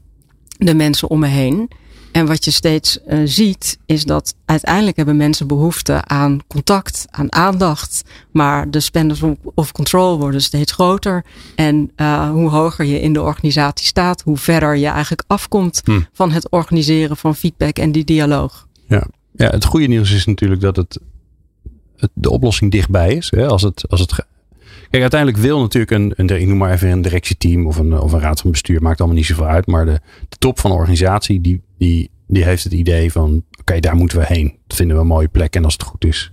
de mensen om me heen? En wat je steeds uh, ziet, is dat uiteindelijk hebben mensen behoefte aan contact, aan aandacht. Maar de spenders of control worden steeds groter. En uh, hoe hoger je in de organisatie staat, hoe verder je eigenlijk afkomt hm. van het organiseren van feedback en die dialoog. Ja. ja, het goede nieuws is natuurlijk dat het, het de oplossing dichtbij is. Hè? Als het, als het Kijk, uiteindelijk wil natuurlijk een, een, ik noem maar even een directieteam of een, of een raad van bestuur, maakt allemaal niet zoveel uit. Maar de, de top van de organisatie, die, die, die heeft het idee van, oké, daar moeten we heen. Dat vinden we een mooie plek en als het goed is.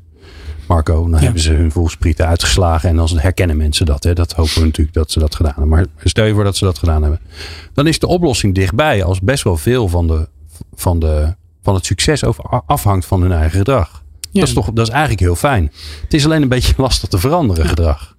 Marco, dan hebben ze hun voelsprieten uitgeslagen en dan herkennen mensen dat. Hè. Dat hopen we natuurlijk dat ze dat gedaan hebben. Maar stel je voor dat ze dat gedaan hebben. Dan is de oplossing dichtbij als best wel veel van, de, van, de, van het succes over, afhangt van hun eigen gedrag. Dat, is toch, dat is eigenlijk heel fijn. Het is alleen een beetje *laughs* lastig te veranderen, gedrag.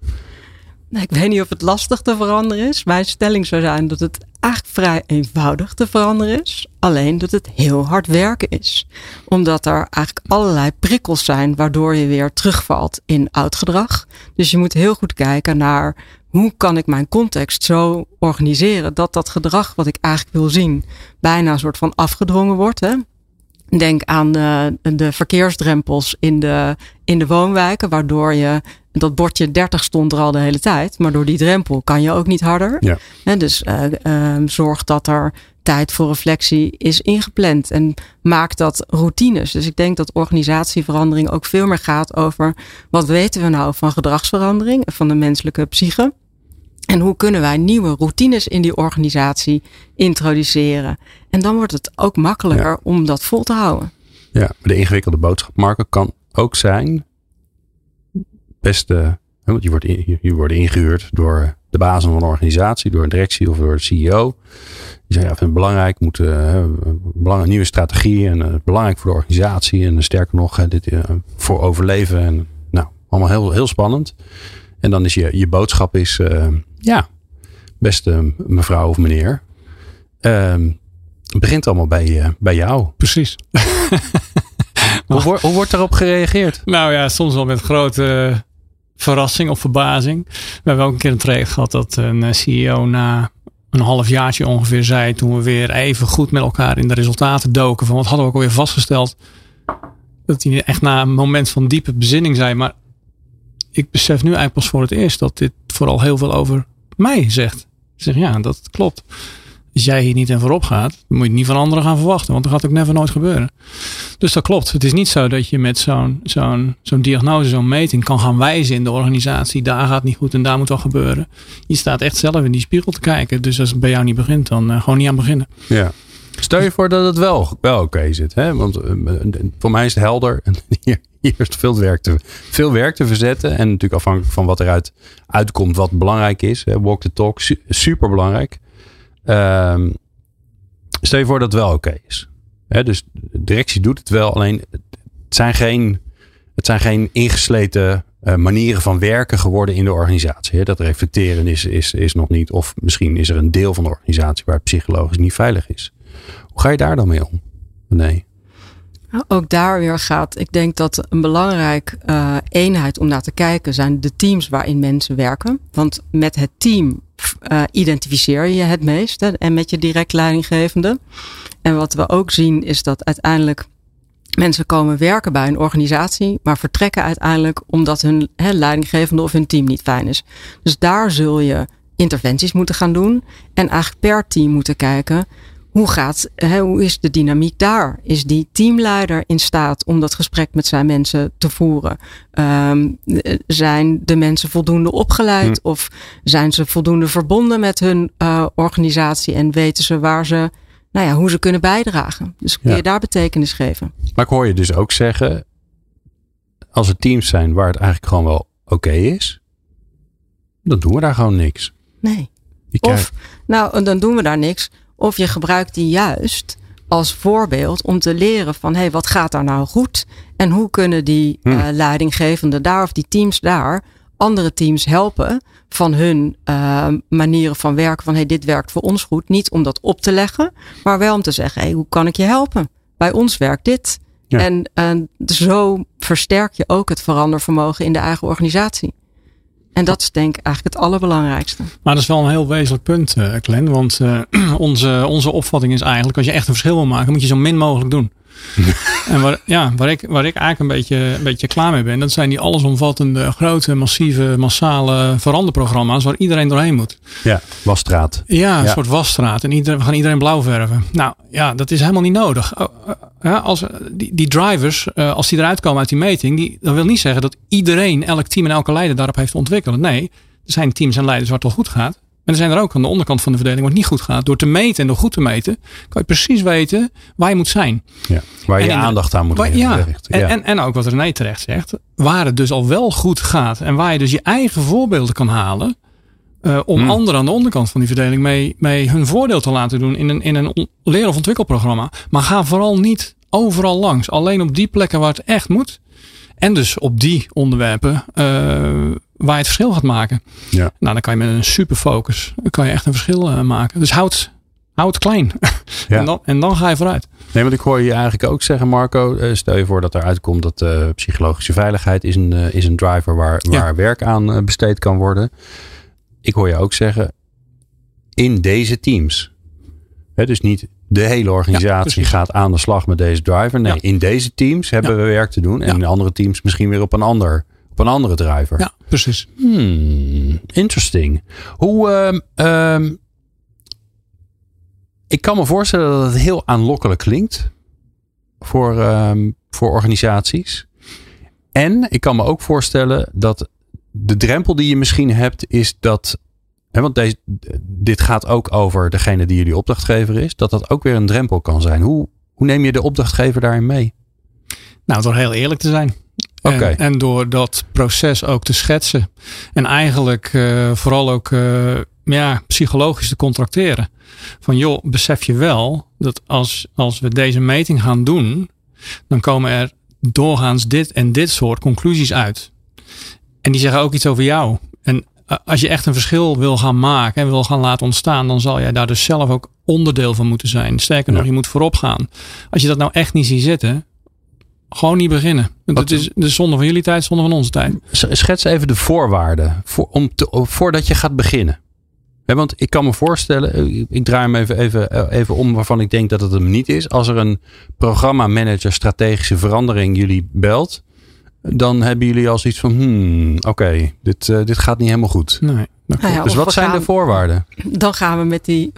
Nou, ik weet niet of het lastig te veranderen is. Mijn stelling zou zijn dat het eigenlijk vrij eenvoudig te veranderen is. Alleen dat het heel hard werken is. Omdat er eigenlijk allerlei prikkels zijn waardoor je weer terugvalt in oud gedrag. Dus je moet heel goed kijken naar hoe kan ik mijn context zo organiseren dat dat gedrag wat ik eigenlijk wil zien bijna een soort van afgedwongen wordt. Hè? Denk aan de, de verkeersdrempels in de, in de woonwijken, waardoor je dat bordje 30 stond er al de hele tijd, maar door die drempel kan je ook niet harder. Ja. En dus uh, uh, zorg dat er tijd voor reflectie is ingepland en maak dat routines. Dus ik denk dat organisatieverandering ook veel meer gaat over wat weten we nou van gedragsverandering van de menselijke psyche. En hoe kunnen wij nieuwe routines in die organisatie introduceren? En dan wordt het ook makkelijker ja. om dat vol te houden. Ja, de ingewikkelde boodschap, Marco, kan ook zijn. Beste, want je wordt, in, je wordt ingehuurd door de baas van een organisatie, door een directie of door de CEO. Die zegt, ja, ik vind het belangrijk, moet uh, belangrijk, nieuwe strategie en uh, belangrijk voor de organisatie. En uh, sterker nog, dit voor overleven. En nou, allemaal heel, heel spannend. En dan is je, je boodschap is, ja, beste mevrouw of meneer. het begint allemaal bij, bij jou. Precies. *laughs* hoe, wordt erop gereageerd? Nou ja, soms wel met grote verrassing of verbazing. We hebben ook een keer een traject gehad dat een CEO na een half jaartje ongeveer zei. Toen we weer even goed met elkaar in de resultaten doken. Van wat hadden we ook alweer vastgesteld. Dat hij echt na een moment van diepe bezinning zei. Maar ik besef nu eigenlijk pas voor het eerst dat dit vooral heel veel over mij zegt. Ik zeg ja, dat klopt. Jij hier niet in voorop gaat, moet je niet van anderen gaan verwachten. Want dat gaat ook never nooit gebeuren. Dus dat klopt. Het is niet zo dat je met zo'n zo'n zo'n diagnose, zo'n meting kan gaan wijzen in de organisatie. Daar gaat niet goed en daar moet wel gebeuren. Je staat echt zelf in die spiegel te kijken. Dus als het bij jou niet begint, dan uh, gewoon niet aan beginnen. Ja. Stel je voor dat het wel, wel oké zit. Hè? Want uh, voor mij is het helder. *laughs* Hier, hier is veel werk, te, veel werk te verzetten. En natuurlijk afhankelijk van wat eruit uitkomt, wat belangrijk is. Hè? Walk the talk, su super belangrijk. Um, stel je voor dat het wel oké is. Dus de directie doet het wel. Alleen het zijn geen, het zijn geen ingesleten uh, manieren van werken geworden in de organisatie. Dat reflecteren is, is, is nog niet. Of misschien is er een deel van de organisatie waar het psychologisch niet veilig is. Hoe ga je daar dan mee om? Nee. Ook daar weer gaat, ik denk dat een belangrijk uh, eenheid om naar te kijken zijn de teams waarin mensen werken. Want met het team uh, identificeer je het meest en met je direct leidinggevende. En wat we ook zien is dat uiteindelijk mensen komen werken bij een organisatie, maar vertrekken uiteindelijk omdat hun hè, leidinggevende of hun team niet fijn is. Dus daar zul je interventies moeten gaan doen en eigenlijk per team moeten kijken hoe, gaat, hè, hoe is de dynamiek daar? Is die teamleider in staat om dat gesprek met zijn mensen te voeren? Um, zijn de mensen voldoende opgeleid? Hm. Of zijn ze voldoende verbonden met hun uh, organisatie en weten ze waar ze, nou ja, hoe ze kunnen bijdragen? Dus kun je ja. daar betekenis geven. Maar ik hoor je dus ook zeggen, als er teams zijn waar het eigenlijk gewoon wel oké okay is, dan doen we daar gewoon niks. Nee. Of, nou, dan doen we daar niks. Of je gebruikt die juist als voorbeeld om te leren van hé, hey, wat gaat daar nou goed? En hoe kunnen die hm. uh, leidinggevenden daar of die teams daar andere teams helpen van hun uh, manieren van werken. Van hey, dit werkt voor ons goed. Niet om dat op te leggen, maar wel om te zeggen: hey, hoe kan ik je helpen? Bij ons werkt dit. Ja. En uh, zo versterk je ook het verandervermogen in de eigen organisatie. En dat is denk ik eigenlijk het allerbelangrijkste. Maar dat is wel een heel wezenlijk punt, uh, Glenn. Want uh, *clears throat* onze, onze opvatting is eigenlijk, als je echt een verschil wil maken, moet je zo min mogelijk doen. *laughs* en waar, ja, waar, ik, waar ik eigenlijk een beetje, een beetje klaar mee ben, dat zijn die allesomvattende, grote, massieve, massale veranderprogramma's waar iedereen doorheen moet. Ja, wasstraat. Ja, een ja. soort wasstraat. En iedereen, we gaan iedereen blauw verven. Nou ja, dat is helemaal niet nodig. Ja, als, die, die drivers, uh, als die eruit komen uit die meting, die, dat wil niet zeggen dat iedereen, elk team en elke leider daarop heeft ontwikkeld. Nee, er zijn teams en leiders waar het wel goed gaat. En er zijn er ook aan de onderkant van de verdeling het niet goed gaat. Door te meten en door goed te meten, kan je precies weten waar je moet zijn. Ja, waar je aandacht aan moet leggen. Ja, en, ja. En, en ook wat René terecht zegt, waar het dus al wel goed gaat. En waar je dus je eigen voorbeelden kan halen. Uh, om hmm. anderen aan de onderkant van die verdeling mee, mee hun voordeel te laten doen in een, in een leer- of ontwikkelprogramma. Maar ga vooral niet overal langs. Alleen op die plekken waar het echt moet. En dus op die onderwerpen uh, waar je het verschil gaat maken. Ja. Nou, dan kan je met een super focus kan je echt een verschil uh, maken. Dus houd, hou het klein. *laughs* Ja. en, dan, en dan ga je vooruit. Nee, want ik hoor je eigenlijk ook zeggen, Marco. eh, Stel je voor dat er uitkomt dat eh, psychologische veiligheid is een, eh, is een driver waar, Ja. waar werk aan eh, besteed kan worden. Ik hoor je ook zeggen, in deze teams. Hè, dus niet de hele organisatie gaat aan de slag met deze driver. Nee, Ja. in deze teams hebben we werk te doen. En in andere teams misschien weer op een, ander, op een andere driver. Ja, precies. Hmm, interesting. Hoe. ehm, ehm, ik kan me voorstellen dat het heel aanlokkelijk klinkt voor, ehm, voor organisaties. En ik kan me ook voorstellen dat de drempel die je misschien hebt, is dat. Hè, want deze, dit gaat ook over degene die jullie opdrachtgever is. Dat dat ook weer een drempel kan zijn. Hoe, hoe neem je de opdrachtgever daarin mee? Nou, door heel eerlijk te zijn. En, en door dat proces ook te schetsen. En eigenlijk eh, vooral ook eh, ja, psychologisch te contracteren. Van joh, besef je wel dat als, als we deze meting gaan doen, dan komen er doorgaans dit en dit soort conclusies uit. En die zeggen ook iets over jou. En eh, als je echt een verschil wil gaan maken en wil gaan laten ontstaan, dan zal jij daar dus zelf ook onderdeel van moeten zijn. Sterker nog, Ja. je moet voorop gaan. Als je dat nou echt niet ziet zitten, gewoon niet beginnen. Want het is de zonde van jullie tijd, zonde van onze tijd. Schets even de voorwaarden voor, om te, voordat je gaat beginnen. Want ik kan me voorstellen, eh, ik draai hem even, even, eh, even om waarvan ik denk dat het hem niet is. Als er een programmamanager strategische verandering jullie belt, dan hebben jullie al zoiets van, hmm, oké, dit, eh, dit gaat niet helemaal goed. Nee, Nou ja, Dus wat zijn gaan- de voorwaarden? dan gaan we met die,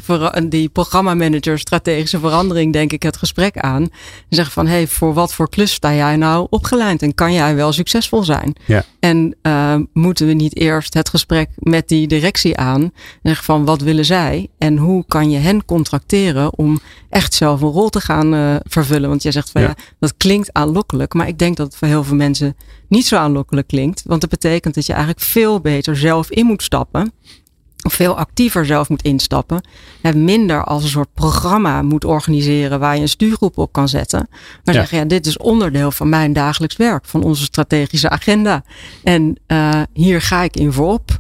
die programmamanager strategische verandering, denk ik, het gesprek aan. En zeggen van, hé, hey, voor wat voor klus sta jij nou opgeleid en kan jij wel succesvol zijn? Ja. En eh, moeten we niet eerst het gesprek met die directie aan en zeggen van, wat willen zij? En hoe kan je hen contracteren om echt zelf een rol te gaan eh, vervullen? Want jij zegt van, Ja. ja. dat klinkt aanlokkelijk, maar ik denk dat het voor heel veel mensen niet zo aanlokkelijk klinkt. Want dat betekent dat je eigenlijk veel beter zelf in moet stappen of veel actiever zelf moet instappen. En minder als een soort programma moet organiseren waar je een stuurgroep op kan zetten. Maar Ja. zeggen, ja, dit is onderdeel van mijn dagelijks werk, van onze strategische agenda. En eh, hier ga ik in voorop.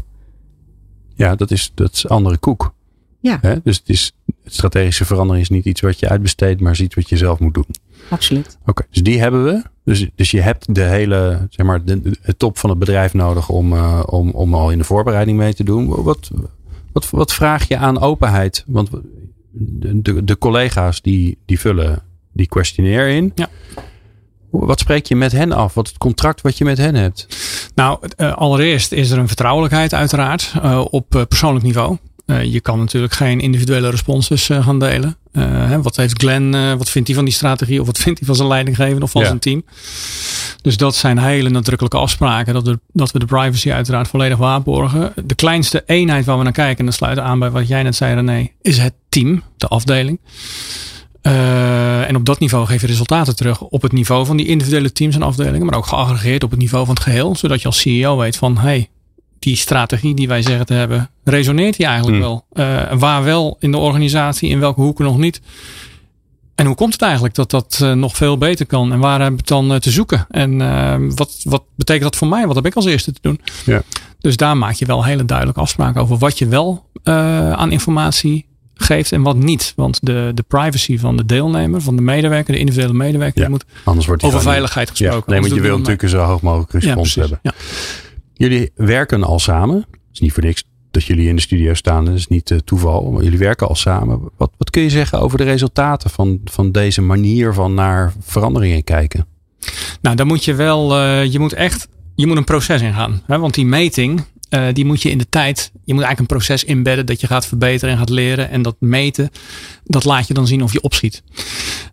Ja, dat is, dat is andere koek. Ja? Dus het is, strategische verandering is niet iets wat je uitbesteedt, maar is iets wat je zelf moet doen. absoluut. Oké, dus die hebben we. Dus, dus je hebt de hele, zeg maar, de, top van het bedrijf nodig om, eh, om, om al in de voorbereiding mee te doen. Wat, wat, wat vraag je aan openheid? Want de, de, collega's die, die vullen die questionnaire in. Ja. Wat spreek je met hen af? Wat het contract wat je met hen hebt? Nou, eh, allereerst is er een vertrouwelijkheid uiteraard eh, op persoonlijk niveau. Je kan natuurlijk geen individuele responses gaan delen. Eh, wat heeft Glenn, eh, wat vindt hij van die strategie? Of wat vindt hij van zijn leidinggevende of van Ja. zijn team? Dus dat zijn hele nadrukkelijke afspraken. Dat we, dat we de privacy uiteraard volledig waarborgen. De kleinste eenheid waar we naar kijken, en dat sluit aan bij wat jij net zei René, is het team, de afdeling. Eh, en op dat niveau geef je resultaten terug op het niveau van die individuele teams en afdelingen, maar ook geaggregeerd op het niveau van het geheel, zodat je als CEO weet van hey, die strategie die wij zeggen te hebben, resoneert die eigenlijk Hmm. wel? Eh, waar wel in de organisatie, in welke hoeken nog niet? En hoe komt het eigenlijk dat dat eh, nog veel beter kan? En waar heb ik het dan eh, te zoeken? En wat, wat betekent dat voor mij? Wat heb ik als eerste te doen? Ja. Dus daar maak je wel hele duidelijke afspraken over wat je wel aan informatie geeft en wat niet. Want de, de privacy van de deelnemer, van de medewerker, de individuele medewerker, Ja. moet Anders wordt over veiligheid Ja, gesproken. nee, want Anders je wil natuurlijk een zo hoog mogelijk respons ja, hebben. Ja. Jullie werken al samen. Het is niet voor niks dat jullie in de studio staan. Dat is niet eh, toeval. Maar jullie werken al samen. Wat, wat kun je zeggen over de resultaten van, van deze manier van naar veranderingen kijken? Nou, dan moet je wel, eh, je moet echt, je moet een proces ingaan. Hè? Want die meting, eh, die moet je in de tijd, je moet eigenlijk een proces inbedden dat je gaat verbeteren en gaat leren. En dat meten, dat laat je dan zien of je opschiet.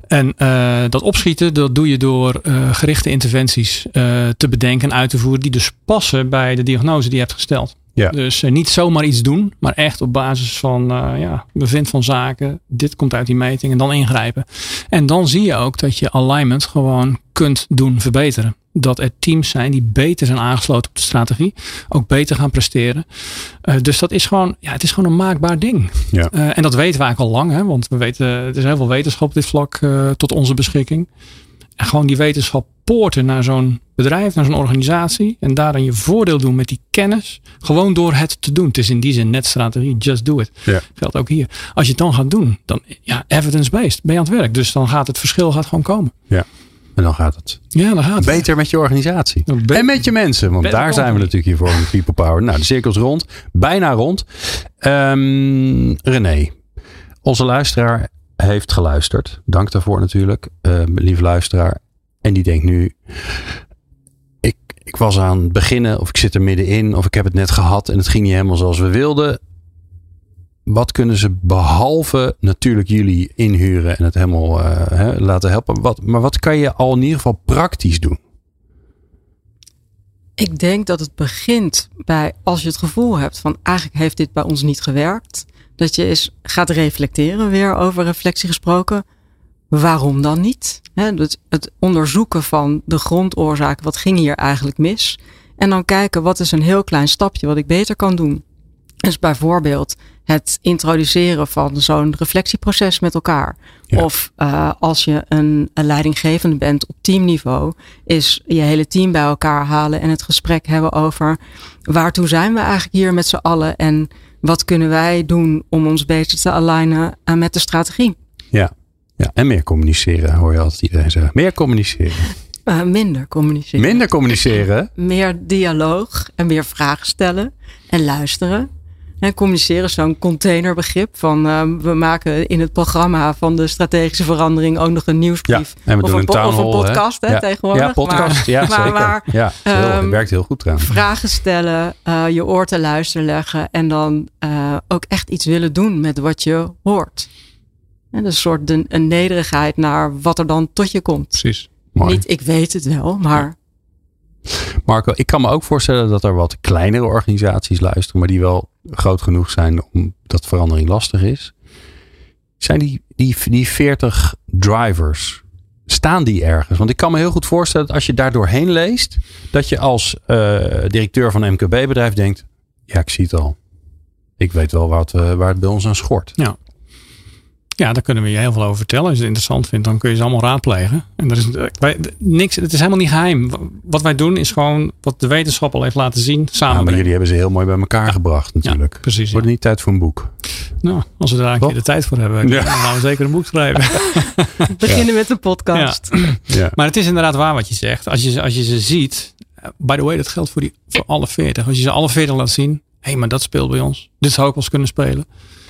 En eh, dat opschieten, dat doe je door eh, gerichte interventies te bedenken en uit te voeren die dus passen bij de diagnose die je hebt gesteld. Ja. Dus eh, niet zomaar iets doen, maar echt op basis van eh, ja, bevind van zaken. Dit komt uit die meting en dan ingrijpen. En dan zie je ook dat je alignment gewoon kunt doen verbeteren. Dat er teams zijn die beter zijn aangesloten op de strategie. Ook beter gaan presteren. Eh, dus dat is gewoon, ja, het is gewoon een maakbaar ding. Ja. En dat weten we eigenlijk al lang. Hè, want we weten, er is heel veel wetenschap op dit vlak tot onze beschikking. En gewoon die wetenschap poorten naar zo'n bedrijf, naar zo'n organisatie. En daarin je voordeel doen met die kennis. Gewoon door het te doen. Het is in die zin net strategie. Just do it. Ja. Geldt ook hier. Als je het dan gaat doen, dan ja, evidence-based. Ben je aan het werk. Dus dan gaat het verschil gaat gewoon komen. Ja. En dan gaat het Ja, dan gaat het. beter met je organisatie. Be- en met je mensen. Want daar zijn we natuurlijk hier voor met People Power. Nou, de cirkel is rond. Bijna rond. Ehm, René, onze luisteraar heeft geluisterd. Dank daarvoor natuurlijk. Ehm, lieve luisteraar. En die denkt nu... Ik, ik was aan het beginnen of ik zit er middenin of ik heb het net gehad en het ging niet helemaal zoals we wilden. Wat kunnen ze behalve natuurlijk jullie inhuren en het helemaal eh, hè, laten helpen? Wat, maar wat kan je al in ieder geval praktisch doen? Ik denk dat het begint bij als je het gevoel hebt van eigenlijk heeft dit bij ons niet gewerkt. Dat je eens gaat reflecteren, weer over reflectie gesproken. Waarom dan niet? Hè, het, het onderzoeken van de grondoorzaak, wat ging hier eigenlijk mis? En dan kijken wat is een heel klein stapje wat ik beter kan doen. Dus bijvoorbeeld het introduceren van zo'n reflectieproces met elkaar. Ja. Of uh, als je een, een leidinggevende bent op teamniveau, is je hele team bij elkaar halen en het gesprek hebben over waartoe zijn we eigenlijk hier met z'n allen en wat kunnen wij doen om ons beter te alignen uh, met de strategie. Ja. ja, en meer communiceren hoor je altijd iedereen zeggen. Meer communiceren. Uh, *laughs* minder communiceren. Minder communiceren. Meer dialoog en meer vragen stellen en luisteren. En communiceren is zo'n containerbegrip van uh, we maken in het programma van de strategische verandering ook nog een nieuwsbrief. Ja, en we of, doen een, een, of een podcast hè? hè, ja. tegenwoordig. Ja, podcast. Maar, ja, zeker. maar ja, heel, um, werkt heel goed trouwens. Vragen stellen, uh, je oor te luisteren leggen en dan uh, ook echt iets willen doen met wat je hoort. En een soort de, een nederigheid naar wat er dan tot je komt. Precies. Mooi. Niet ik weet het wel, maar Marco, ik kan me ook voorstellen dat er wat kleinere organisaties luisteren, maar die wel groot genoeg zijn omdat verandering lastig is. Zijn die, die, die 40 drivers, staan die ergens? Want ik kan me heel goed voorstellen dat als je daar doorheen leest, dat je als uh, directeur van een MKB-bedrijf denkt: ja, ik zie het al. Ik weet wel wat, uh, waar het bij ons aan schort. Ja. Ja, daar kunnen we je heel veel over vertellen. Als je het interessant vindt, dan kun je ze allemaal raadplegen. En er is wij, niks, het is helemaal niet geheim. Wat wij doen is gewoon wat de wetenschap al heeft laten zien. Samen. Ja, maar jullie hebben ze heel mooi bij elkaar ja. gebracht natuurlijk. Ja, precies. Wordt niet tijd voor een boek? Nou, als we daar een keer de tijd voor hebben, ja. dan gaan we zeker een boek schrijven. *laughs* Beginnen met een podcast. Ja. Maar het is inderdaad waar wat je zegt. Als je, als je ze ziet, by the way, dat geldt voor, die, voor alle 40. Als je ze alle 40 laat zien, hé, hey, maar dat speelt bij ons. Dit zou ook wel eens kunnen spelen.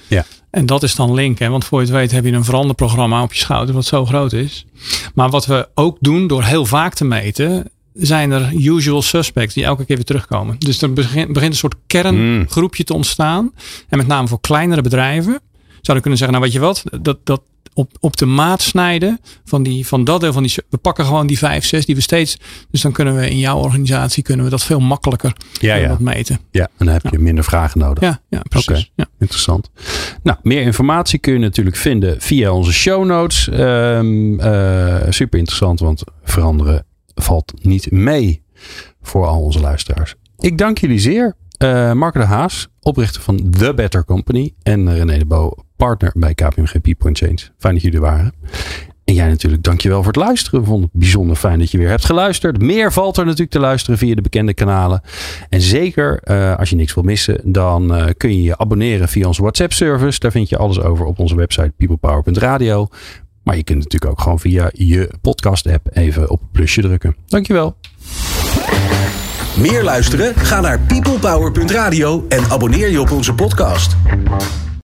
Ja. En dat is dan link. Hè? Want voor je het weet heb je een veranderprogramma op je schouder wat zo groot is. Maar wat we ook doen door heel vaak te meten, zijn er usual suspects die elke keer weer terugkomen. Dus er begint, begint een soort kerngroepje te ontstaan. En met name voor kleinere bedrijven. Zouden kunnen zeggen, nou weet je wat, dat, dat op, op de maat snijden van, die, van dat deel van die. We pakken gewoon die vijf, zes die we steeds. Dus dan kunnen we in jouw organisatie kunnen we dat veel makkelijker ja, ja. dat meten. Ja, en dan heb je ja. minder vragen nodig. Ja, ja precies. Okay. Ja. Interessant. Nou, meer informatie kun je natuurlijk vinden via onze show notes. Um, uh, super interessant, want veranderen valt niet mee voor al onze luisteraars. Ik dank jullie zeer. Uh, Mark de Haas, oprichter van The Better Company. En René de Bo, partner bij KPMG People Change. Fijn dat jullie er waren. En jij natuurlijk, dankjewel voor het luisteren. We vonden het bijzonder fijn dat je weer hebt geluisterd. Meer valt er natuurlijk te luisteren via de bekende kanalen. En zeker uh, als je niks wil missen, dan uh, kun je je abonneren via onze WhatsApp service. Daar vind je alles over op onze website peoplepower.radio. Maar je kunt natuurlijk ook gewoon via je podcast app even op het plusje drukken. Dankjewel. Meer luisteren? Ga naar peoplepower.radio en abonneer je op onze podcast.